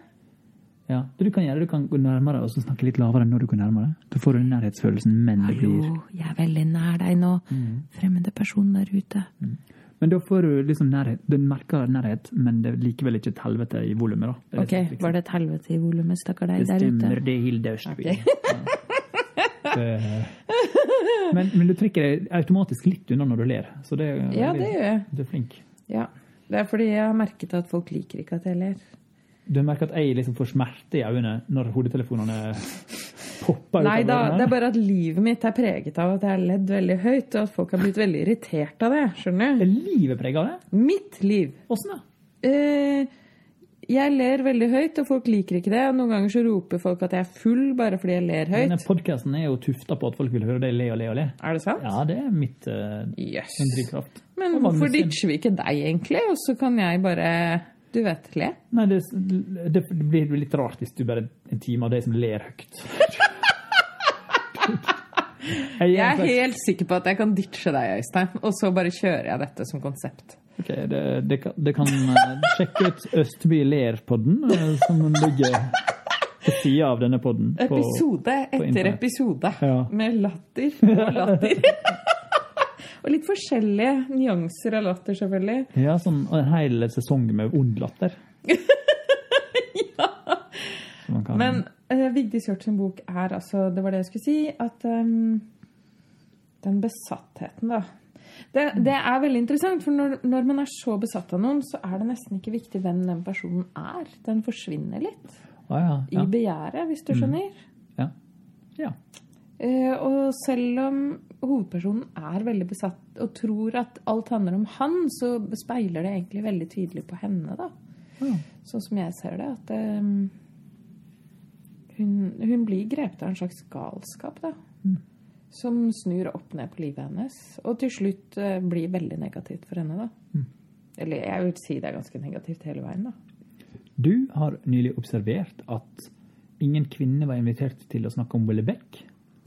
Ja. Det du kan gjøre, du kan gå nærmere og snakke litt lavere når du går nærmere. Da får du nærhetsfølelsen, men det blir jeg er veldig nær deg nå. Fremmede person der ute. Men da får du liksom nærhet. Du merker nærhet, men det er likevel ikke et helvete i volumet, da. Det Ok, liksom. var det et helvete i volumet, stakkar deg der ute? Det stemmer, det er Hilde Østby. Ja. Det- Men, men du trekker deg automatisk litt unna når du ler. Så det Ja, det gjør jeg. Du er flink. Ja. Det er fordi jeg har merket at folk liker ikke at jeg ler. Du merker at jeg liksom får smerte i øynene når hodetelefonene popper ut Nei da, det er bare at livet mitt er preget av at jeg har ledd veldig høyt, og at folk har blitt veldig irritert av det. Skjønner du? Er livet preget av det? Mitt liv. Åssen da? Eh, jeg ler veldig høyt, og folk liker ikke det. og Noen ganger så roper folk at jeg er full bare fordi jeg ler høyt. Denne podkasten er jo tufta på at folk vil høre deg le og le og le. Er det sant? Ja, det er mitt uh, yes. min drivkraft. Men hvorfor ditcher vi ikke deg, egentlig? Og så kan jeg bare, du vet, le. Nei, det, det blir litt rart hvis du bare er en time av deg som ler høyt. Jeg, <laughs> Jeg er er en slags- helt sikker på at jeg kan ditche deg, Øystein. Og så bare kjører jeg dette som konsept. Ok, det, det, kan, eh, sjekke ut Østby ler-podden, eh, som ligger på sida av denne podden. på- Episode etter episode. Ja. Med latter og latter. <laughs> og litt forskjellige nyanser av latter, selvfølgelig. Ja, sånn en hel sesong med ond latter. <laughs> ja. kan- Men uh, Vigdis Hjorth sin bok er altså Det var det jeg skulle si. At um, den besattheten, da. Det, det er veldig interessant, for når, når man er så besatt av noen, så er det nesten ikke viktig hvem den personen er. Den forsvinner litt ah, ja, i begjæret, hvis du skjønner. ja. ja. Eh, og selv om hovedpersonen er veldig besatt og tror at alt handler om han, så speiler det egentlig veldig tydelig på henne, da. Mm. Sånn som jeg ser det. At um, hun, hun blir grepet av en slags galskap, da. Som snur opp ned på livet hennes. Og til slutt eh, blir veldig negativt for henne, da. Eller jeg vil si det er ganske negativt hele veien, da. Du har nylig observert at ingen kvinne var invitert til å snakke om Willy Beck.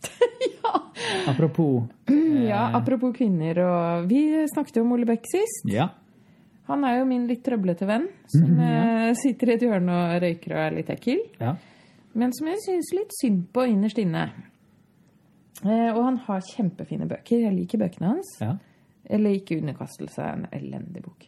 <laughs> ja. Apropos <clears throat> ja, apropos kvinner og Vi snakket jo om Ole Beck sist. Ja. Han er jo min litt trøblete venn, som mm, ja. sitter i et hjørne og røyker og er litt ekkel. Ja. Men som jeg syns litt synd på innerst inne. Eh, og han har kjempefine bøker. Jeg liker bøkene hans. ja. Eller ikke underkastelse, en elendig bok.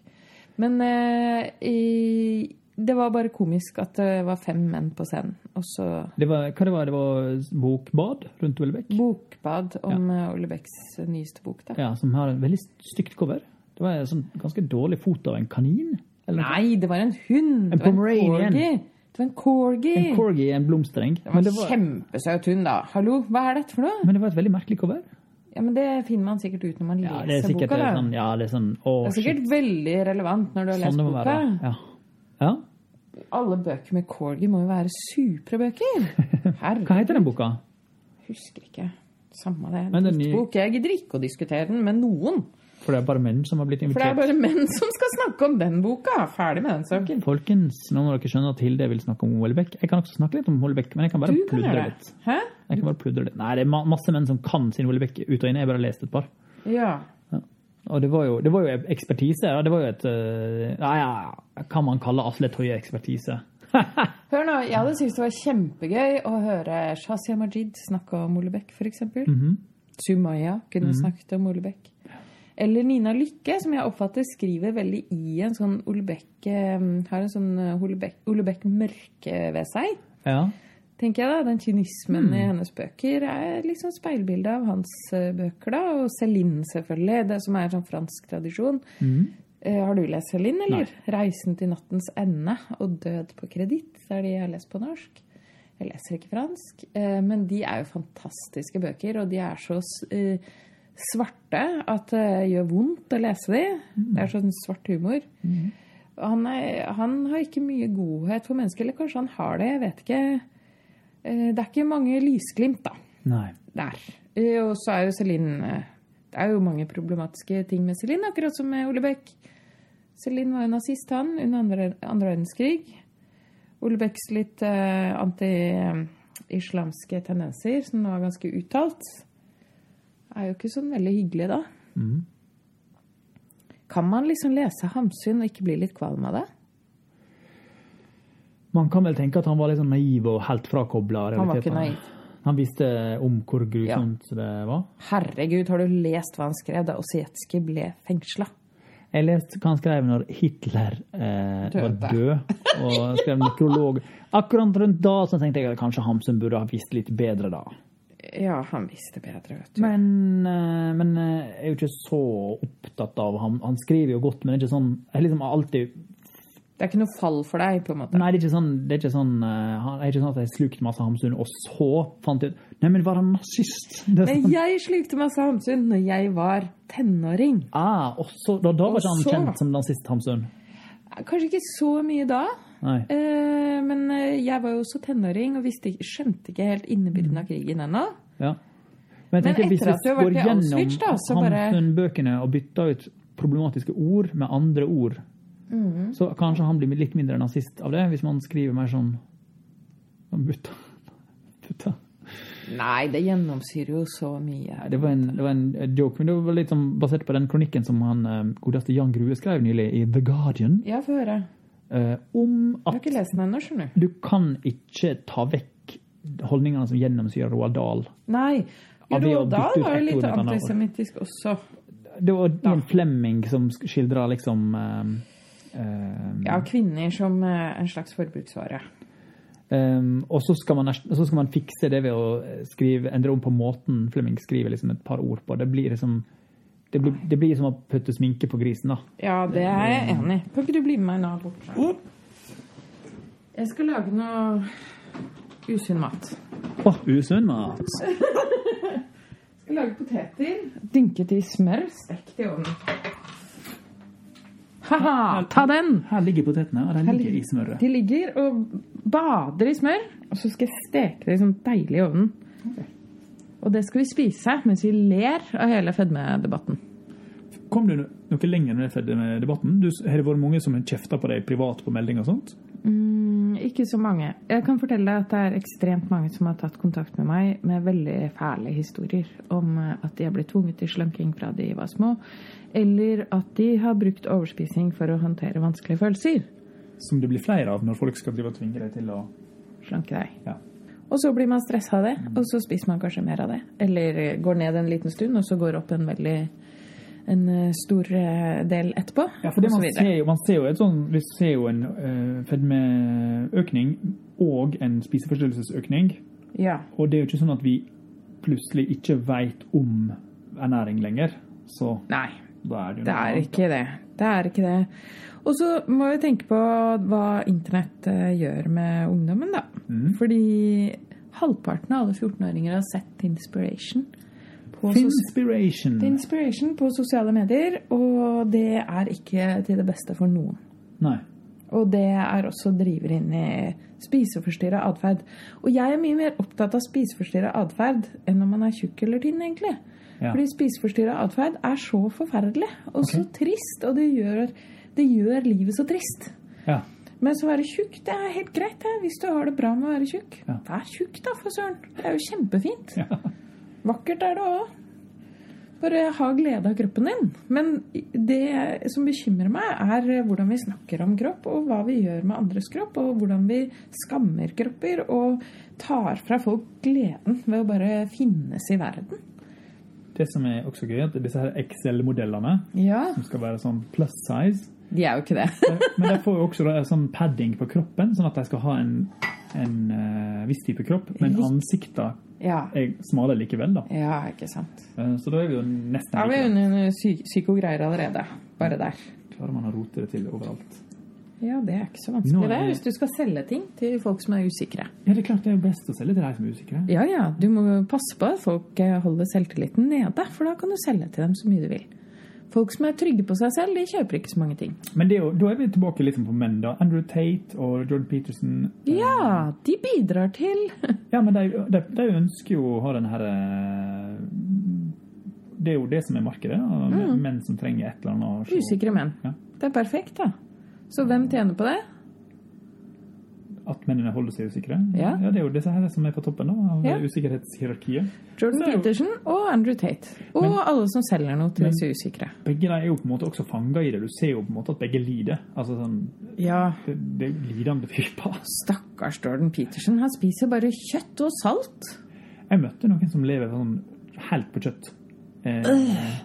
Men eh, i, det var bare komisk at det var fem menn på scenen. Og så Det var, hva det var det? var bokbad rundt Ole Bekk? bokbad om ja. Ole Becks nyeste bok. da. Ja, som har et veldig stygt cover. Det var en sånn ganske dårlig foto av en kanin. Eller Nei, det var en hund! En en Pomeranian. Det var en corgi! En corgi en blomstereng. det var Men det var, kjempesøt hund, da. Hallo, hva er dette for noe? men det var et veldig merkelig cover. Ja, men Det finner man sikkert ut når man Ja, leser det er sikkert boka. da. sånn, ja, det er sånn å, Det er sikkert shit. veldig relevant når du har Sånn lest det boka. være. Ja. ja. Alle bøker med corgi må jo være supre bøker. Herregud. <laughs> Hva heter den boka? Husker ikke. Samme det. Men den nye-. Jeg gidder ikke å diskutere den med noen. For det er bare menn som har blitt invitert. For det er bare menn som skal snakke om den boka. Ferdig med den saken. Folkens, nå må dere skjønne at Hilde vil snakke om Ole Jeg kan også snakke litt om Ole men jeg kan bare kan pludre litt. Hæ? Jeg kan bare pludre litt. Nei, det er masse menn som kan sin Ole ut og inn. Jeg har bare lest et par. Ja. Og det var jo, det var jo ekspertise. Ja. Det var jo et øh, ja, ja, Kan man kalle Asle Toje ekspertise? <laughs> Hør nå, jeg hadde syntes det var kjempegøy å høre Shazia Majid snakke om Ole f.eks. Mm -hmm. Sumaya kunne snakket om Ole Bekk. Eller Nina Lykke, som jeg oppfatter skriver veldig i en sånn Ole Bekk eh, Har en sånn eh, Ole Bekk- Ole Bekk-mørke ved seg. Ja. tenker jeg da. Den kynismen i hennes bøker er liksom speilbildet av hans eh, bøker, da. Og Céline, selvfølgelig. Det som er en sånn fransk tradisjon. Mm. Eh, har du lest Céline, eller? 'Reisen til nattens ende' og 'Død på kreditt'. Det er de jeg har lest på norsk. Jeg leser ikke fransk. Eh, men de er jo fantastiske bøker, og de er så eh, svarte at det gjør vondt å lese de. Det er sånn svart humor. Mm. Han, er, han har ikke mye godhet for mennesker, eller kanskje han har det, jeg vet ikke. Eh, Det er ikke mange lysglimt, da. Nei. Der. Eh, Og så er jo Celine eh, Det er jo mange problematiske ting med Celine, akkurat som med Ole Bech. Celine var jo nazist, han, under andre, andre verdenskrig. Ole Bechs litt uh, anti-islamske tendenser, som er ganske uttalt, er jo ikke sånn veldig hyggelig, da. Mm. Kan man liksom lese Hamsun og ikke bli litt kvalm av det? Man kan vel tenke at han var litt sånn naiv og helt frakobla Han var ikke naiv. Han visste om hvor grusomt det var. Herregud, har du lest hva han skrev da Osietskij ble fengsla? Jeg leste hva han skrev når Hitler eh, var død, og skrev nekrolog. Akkurat rundt da så tenkte jeg at kanskje Hamsun burde ha visst litt bedre da. Ja, han visste bedre, vet du. Men, eh, men eh, jeg er jo ikke så opptatt av ham. Han skriver jo godt, men det er ikke sånn Jeg liksom alltid Det er ikke noe fall for deg, på en måte. Nei, det er ikke sånn, det er ikke sånn, eh, er ikke sånn at jeg slukte masse Hamsun, og så fant jeg ut Nei, men var han nazist? <laughs> Er Men sånn, jeg slukte masse Hamsun når jeg var tenåring. ah, og så, da, da var ikke han så- kjent som nazist, Hamsun? Kanskje ikke så mye da, Nei. eh, men eh, jeg var jo også tenåring og visste, skjønte ikke helt innebyrden av krigen ennå. Ja. Men jeg Men tenker, etter at du har vært i Auschwitz, da, så bare- Hamsun-bøkene og bytter ut problematiske ord med andre ord, Mm. så kanskje han blir litt mindre nazist av det, hvis man skriver mer sånn Butta. Butta. Nei, det gjennomsyrer jo så mye. Det var, en, det var en joke, men det var litt sånn basert på den kronikken som han eh, godeste Jan Grue skrev nylig i The Guardian, Ja, få høre. eh, om Jeg har ikke lest den ennå, skjønner du. du kan ikke ta vekk holdningene som gjennomsyrer Roald Dahl. Nei. Roald Dahl var jo litt antisemittisk også. Det var Ian Flemming som skildra liksom eh, eh, Ja, kvinner som en slags forbruksvare. Um, og så skal, man, så skal man fikse det ved å skrive, endre om på måten Flemming skriver liksom et par ord på. Det blir liksom det blir, det blir som å putte sminke på grisen, da. Ja, det er jeg enig i. Kan ikke du bli med meg nå bort? Jeg skal lage noe usunn mat. Å, usunn mat! <laughs> Skal lage poteter. Dynket i smør, stekt i ovnen. Ha-ha! Ta den! Her ligger potetene, og de ligger i smøret. De ligger og bader i smør, og så skal jeg steke det i sånn deilig i ovnen. Og det skal vi spise mens vi ler av hele fedmedebatten. Kom du noe lenger med fedmedebatten? Har det vært mange som har kjefta på deg privat på melding og sånt? Mm, ikke så mange. Jeg kan fortelle deg at det er ekstremt mange som har tatt kontakt med meg med veldig fæle historier om eh, at de har blitt tvunget til slanking fra de var små, eller at de har brukt overspising for å håndtere vanskelige følelser. Som det blir flere av når folk skal drive og tvinge deg til å Slanke deg. Ja. Og så blir man stressa av det, og så spiser man kanskje mer av det. Eller går ned en liten stund, og så går opp en veldig en eh, stor eh, del etterpå. Ja, for det man, ser jo, man ser jo sånn, vi ser jo en uh, fedmeøkning og en spiseforstyrrelsesøkning. Ja. Og det er jo ikke sånn at vi plutselig ikke veit om ernæring lenger. Så Nei. da er det Det er ikke det. Det er ikke det. Og så må vi tenke på hva internett gjør med ungdommen, da. Mm. Fordi halvparten av alle 14-åringer har sett Inspiration på. Finspiration. Inspiration på sosiale medier, og det er ikke til det beste for noen. Nei. Og det er også driver inn i spiseforstyrra atferd. Og jeg er mye mer opptatt av spiseforstyrra atferd enn om man er tjukk eller tynn, egentlig. Ja. Fordi spiseforstyrra atferd er så forferdelig og så trist, og det gjør, det gjør livet så trist. Ja. Men så være tjukk, det er helt greit, det. Hvis du har det bra med å være tjukk. Ja. Vær tjukk, da, for søren. Det er jo kjempefint. Ja. Vakkert er det òg. Bare ha glede av kroppen din. Men det som bekymrer meg, er hvordan vi snakker om kropp, og hva vi gjør med andres kropp, og hvordan vi skammer kropper og tar fra folk gleden ved å bare finnes i verden. Det som er også gøy, er at disse her Excel-modellene, Ja, som skal være sånn plus size de er jo ikke det. <laughs> Men de får jo også da sånn padding på kroppen, sånn at de skal ha en, en uh, viss type kropp, men ansikta Ja, er smale likevel, da. ja ikke sant. Eh, Så da er vi jo nesten Da er vi er under psy psykogreier allerede. Bare der. Klarer man å rote det til overalt. Ja, det er ikke så vanskelig, det. er Hvis du skal selge ting til folk som er usikre. Ja, det er klart det er best å selge til de som er usikre. Ja, ja. Du må passe på at folk eh, holder selvtilliten nede, for da kan du selge til dem så mye du vil. Folk som er trygge på seg selv, de kjøper ikke så mange ting. Men det jo, da er vi tilbake liksom på menn, da. Andrew Tate og Jordan Peterson. eh, Ja, de bidrar til <laughs> Ja, men de, de, de ønsker jo å ha den her eh, Det er jo det som er markedet. da. Menn som trenger et eller annet. Mm. usikre menn. Ja. Det er perfekt, da. Så hvem tjener på det? At mennene holder seg usikre. Ja. Det er jo disse her som er på toppen da, av Ja. usikkerhetshierarkiet. Jordan er Peterson og Andrew Tate. Og Men- alle som selger noe til disse usikre. Begge de er jo på en måte også fanga i det. Du ser jo på en måte at begge lider. Altså sånn Ja, Det, det er lidende typer. stakkars Jordan Peterson. Han spiser bare kjøtt og salt. Jeg møtte noen som lever sånn helt på kjøtt. Eh,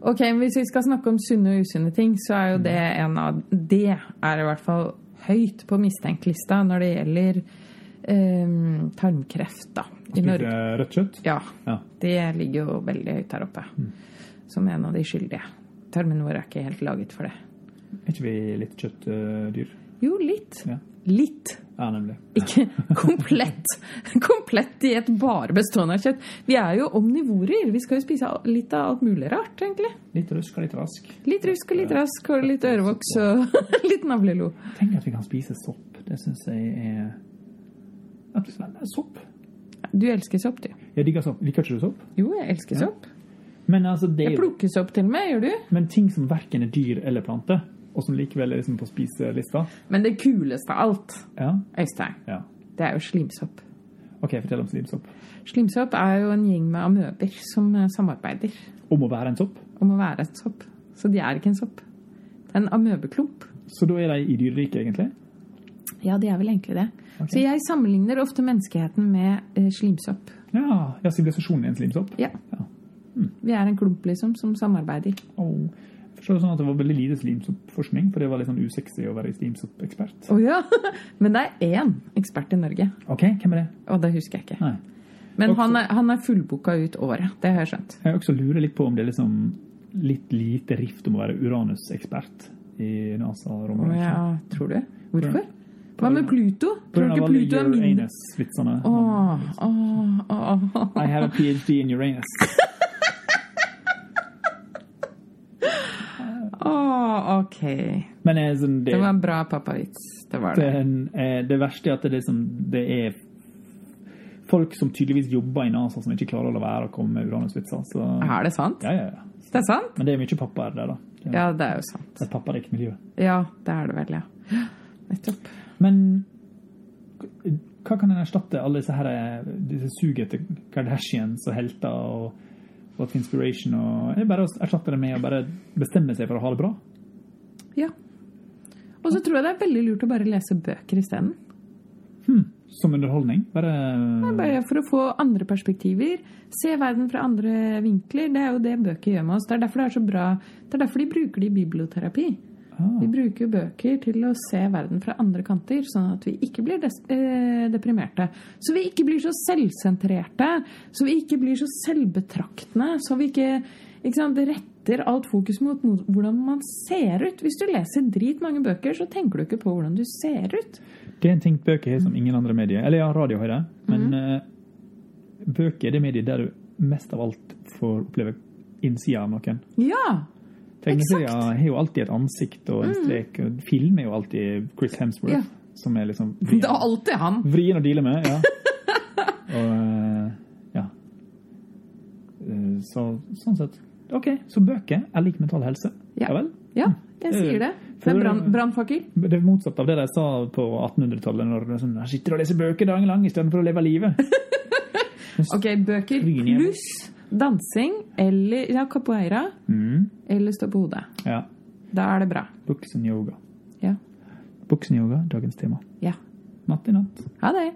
Ok, men Hvis vi skal snakke om sunne og usunne ting, så er jo det en av Det er i hvert fall høyt på mistenkt-lista når det gjelder eh, tarmkreft da, i Norge. Rødt kjøtt. Ja, Ja. det ligger jo veldig høyt her oppe. Som en av de skyldige. Tarmen vår er ikke helt laget for det. Er ikke vi litt kjøttdyr? Jo, litt. Ja. Litt. ja. Ikke <laughs> komplett. komplett diett bare bestående av kjøtt. Vi er jo omnivorer. Vi skal jo spise litt av alt mulig rart, egentlig. Litt rusk og litt rask. Litt rusk og litt rask og litt ørevoks og <laughs> litt navlelo. Tenk at vi kan spise sopp. Det syns jeg er At vi skal- Sopp. Du elsker sopp, du. Jeg digger sopp. Liker ikke du sopp? Jo, jeg elsker Ja. sopp. Men altså, det Jeg plukker sopp til meg, gjør du? Men ting som verken er dyr eller plante, og som likevel er liksom på spiselista Men det kuleste av alt, Ja. Øystein, ja. det er jo slimsopp. OK, fortell om slimsopp. Slimsopp er jo en gjeng med amøber som eh, samarbeider Om å være en sopp. om å være et sopp. Så de er ikke en sopp. Det er en amøbeklump. Så da er de i dyreriket, egentlig? Ja, de er vel egentlig det. Okay. Så jeg sammenligner ofte menneskeheten med eh, slimsopp. Ja, ja sivilisasjonen er en slimsopp. Ja. Ja. Vi er en klump, liksom, som samarbeider. Oh. Forstår det sånn at det var veldig lite slimsoppforskning, for det var litt sånn usexy å være slimsoppekspert. Oh, ja! <laughs> Men det er én ekspert i Norge, OK, hvem er det? og det husker jeg ikke. Nei. Men Også- han er, han er fullbooka ut året. Det har jeg skjønt. Jeg også lurer litt på om det er liksom litt lite rift om å være Uranus-ekspert i NASA-rommet. ja, tror du? Hvorfor? Hva med Pluto? Tror du ikke Pluto er min? Uranus-vitsene. Oh, oh, oh, I have a PhD in Uranus. <laughs> Åh, ok. Men eh, sånn, det, Det var en bra pappavits. Det var det. den, eh, det verste er at det, liksom, det er folk som tydeligvis jobber i NASA, som ikke klarer å la være å komme med Uranus-vitser. Så Er det sant? ja, ja, ja. Det er sant? Men det er mye pappaer der, da. Det Ja, det er jo sant. et papparikt miljø. Ja, det er det vel, ja. Nettopp. Men hva kan en erstatte alle disse, her, disse suget etter Kardashians og helter og What Inspiration og Er det bare erstatte det med å bare bestemme seg for å ha det bra? Ja. Og så tror jeg det er veldig lurt å bare lese bøker isteden. Hmm. Som underholdning? Bare Bare for å få andre perspektiver. Se verden fra andre vinkler. Det er jo det bøker gjør med oss. Det er derfor det er så bra. Det er derfor de bruker det i biblioterapi. Ah, Vi bruker bøker til å se verden fra andre kanter, sånn at vi ikke blir eh, deprimerte. Så vi ikke blir så selvsentrerte, så vi ikke blir så selvbetraktende, så vi ikke, ikke sant, retter alt fokus mot, hvordan man ser ut. Hvis du leser dritmange bøker, så tenker du ikke på hvordan du ser ut. Det er en ting bøker har som ingen andre medier. Eller ja, radio har det. Men eh, bøker er det mediet der du mest av alt får oppleve innsida av noen. Ja! Tegneserier har jo alltid et ansikt og en strek. Mm. Film er jo alltid Chris Hemsworth, Ja. som er liksom <laughs> Det er alltid han. vrien å deale med. Ja. <laughs> og eh, ja. Eh, Så sånn sett. OK, så bøker er lik mental helse. Ja. Ja vel? Ja, jeg sier det. Det er brannfakkel. Det er motsatt av det de sa på 1800-tallet, når de sånn, «Jeg sitter og leser bøker dagen lang istedenfor å leve livet. <laughs> Ok, bøker pluss dansing eller ja, capoeira Mm, eller stå på hodet. ja. Da er det bra. Buksen yoga. Ja. Buksen yoga, dagens tema. Ja. Natt i natt. Ha det.